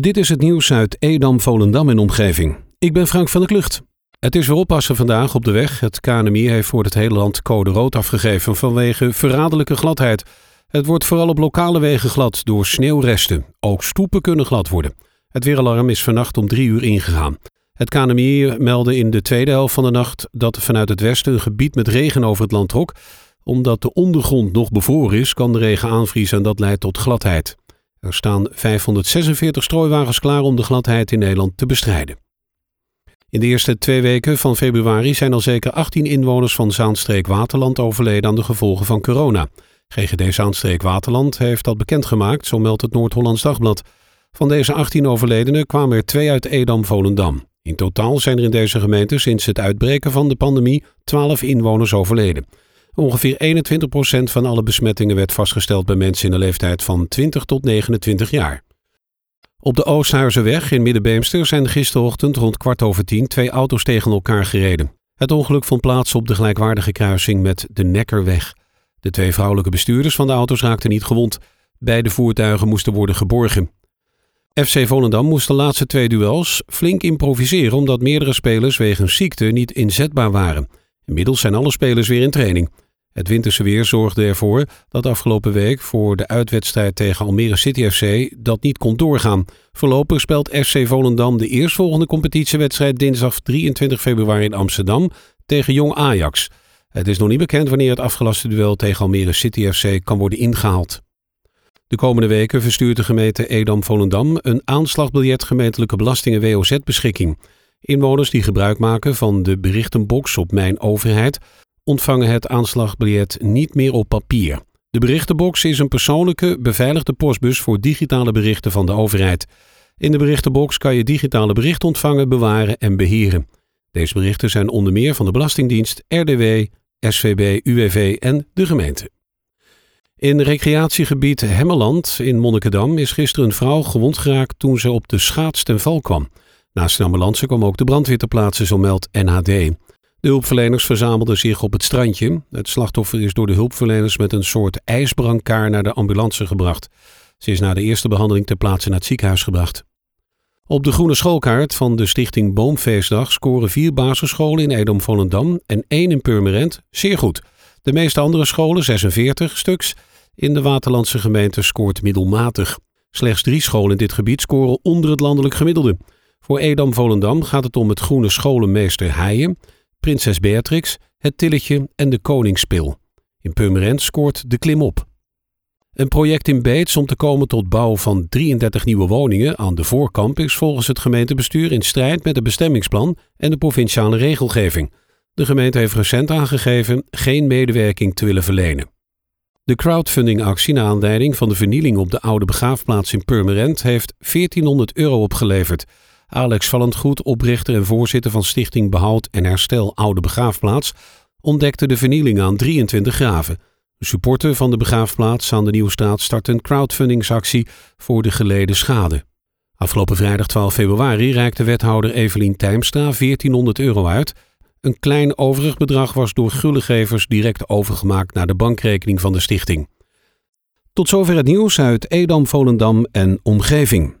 Dit is het nieuws uit Edam, Volendam en omgeving. Ik ben Frank van der Klucht. Het is weer oppassen vandaag op de weg. Het KNMI heeft voor het hele land code rood afgegeven vanwege verraderlijke gladheid. Het wordt vooral op lokale wegen glad door sneeuwresten. Ook stoepen kunnen glad worden. Het weeralarm is vannacht om drie uur ingegaan. Het KNMI meldde in de tweede helft van de nacht dat vanuit het westen een gebied met regen over het land trok. Omdat de ondergrond nog bevroren is, kan de regen aanvriezen en dat leidt tot gladheid. Er staan 546 strooiwagens klaar om de gladheid in Nederland te bestrijden. In de eerste twee weken van februari zijn al zeker 18 inwoners van Zaanstreek Waterland overleden aan de gevolgen van corona. GGD Zaanstreek Waterland heeft dat bekendgemaakt, zo meldt het Noord-Hollands Dagblad. Van deze 18 overledenen kwamen er twee uit Edam-Volendam. In totaal zijn er in deze gemeente sinds het uitbreken van de pandemie 12 inwoners overleden. Ongeveer 21% van alle besmettingen werd vastgesteld bij mensen in de leeftijd van 20 tot 29 jaar. Op de Oosthuizenweg in Middenbeemster zijn gisterochtend rond kwart over tien twee auto's tegen elkaar gereden. Het ongeluk vond plaats op de gelijkwaardige kruising met de Nekkerweg. De twee vrouwelijke bestuurders van de auto's raakten niet gewond. Beide voertuigen moesten worden geborgen. FC Volendam moest de laatste twee duels flink improviseren omdat meerdere spelers wegens ziekte niet inzetbaar waren. Inmiddels zijn alle spelers weer in training. Het winterse weer zorgde ervoor dat afgelopen week voor de uitwedstrijd tegen Almere City FC dat niet kon doorgaan. Voorlopig speelt FC Volendam de eerstvolgende competitiewedstrijd dinsdag 23 februari in Amsterdam tegen Jong Ajax. Het is nog niet bekend wanneer het afgelaste duel tegen Almere City FC kan worden ingehaald. De komende weken verstuurt de gemeente Edam-Volendam een aanslagbiljet gemeentelijke belastingen WOZ-beschikking. Inwoners die gebruik maken van de berichtenbox op Mijn Overheid ontvangen het aanslagbiljet niet meer op papier. De berichtenbox is een persoonlijke, beveiligde postbus voor digitale berichten van de overheid. In de berichtenbox kan je digitale berichten ontvangen, bewaren en beheren. Deze berichten zijn onder meer van de Belastingdienst, RDW, SVB, UWV en de gemeente. In recreatiegebied Hemmeland in Monnikendam is gisteren een vrouw gewond geraakt toen ze op de schaats ten val kwam. Naast de ambulance kwam ook de brandweer ter plaatse, zo meldt NHD. De hulpverleners verzamelden zich op het strandje. Het slachtoffer is door de hulpverleners met een soort ijsbrancard naar de ambulance gebracht. Ze is na de eerste behandeling ter plaatse naar het ziekenhuis gebracht. Op de groene schoolkaart van de stichting Boomfeestdag scoren vier basisscholen in Edom-Volendam en één in Purmerend zeer goed. De meeste andere scholen, 46 stuks, in de Waterlandse gemeente scoort middelmatig. Slechts drie scholen in dit gebied scoren onder het landelijk gemiddelde. Voor Edam-Volendam gaat het om het groene scholenmeester Heijen, Prinses Beatrix, het Tilletje en de Koningspil. In Purmerend scoort de klim op. Een project in Beets om te komen tot bouw van 33 nieuwe woningen aan de voorkamp is volgens het gemeentebestuur in strijd met het bestemmingsplan en de provinciale regelgeving. De gemeente heeft recent aangegeven geen medewerking te willen verlenen. De crowdfundingactie naar aanleiding van de vernieling op de oude begraafplaats in Purmerend heeft 1400 euro opgeleverd. Alex Vallendgoed, oprichter en voorzitter van Stichting Behoud en Herstel Oude Begraafplaats, ontdekte de vernieling aan 23 graven. De supporter van de begraafplaats aan de Nieuwstraat start een crowdfundingsactie voor de geleden schade. Afgelopen vrijdag 12 februari reikte wethouder Evelien Tijmstra 1400 euro uit. Een klein overig bedrag was door gullegevers direct overgemaakt naar de bankrekening van de stichting. Tot zover het nieuws uit Edam, Volendam en omgeving.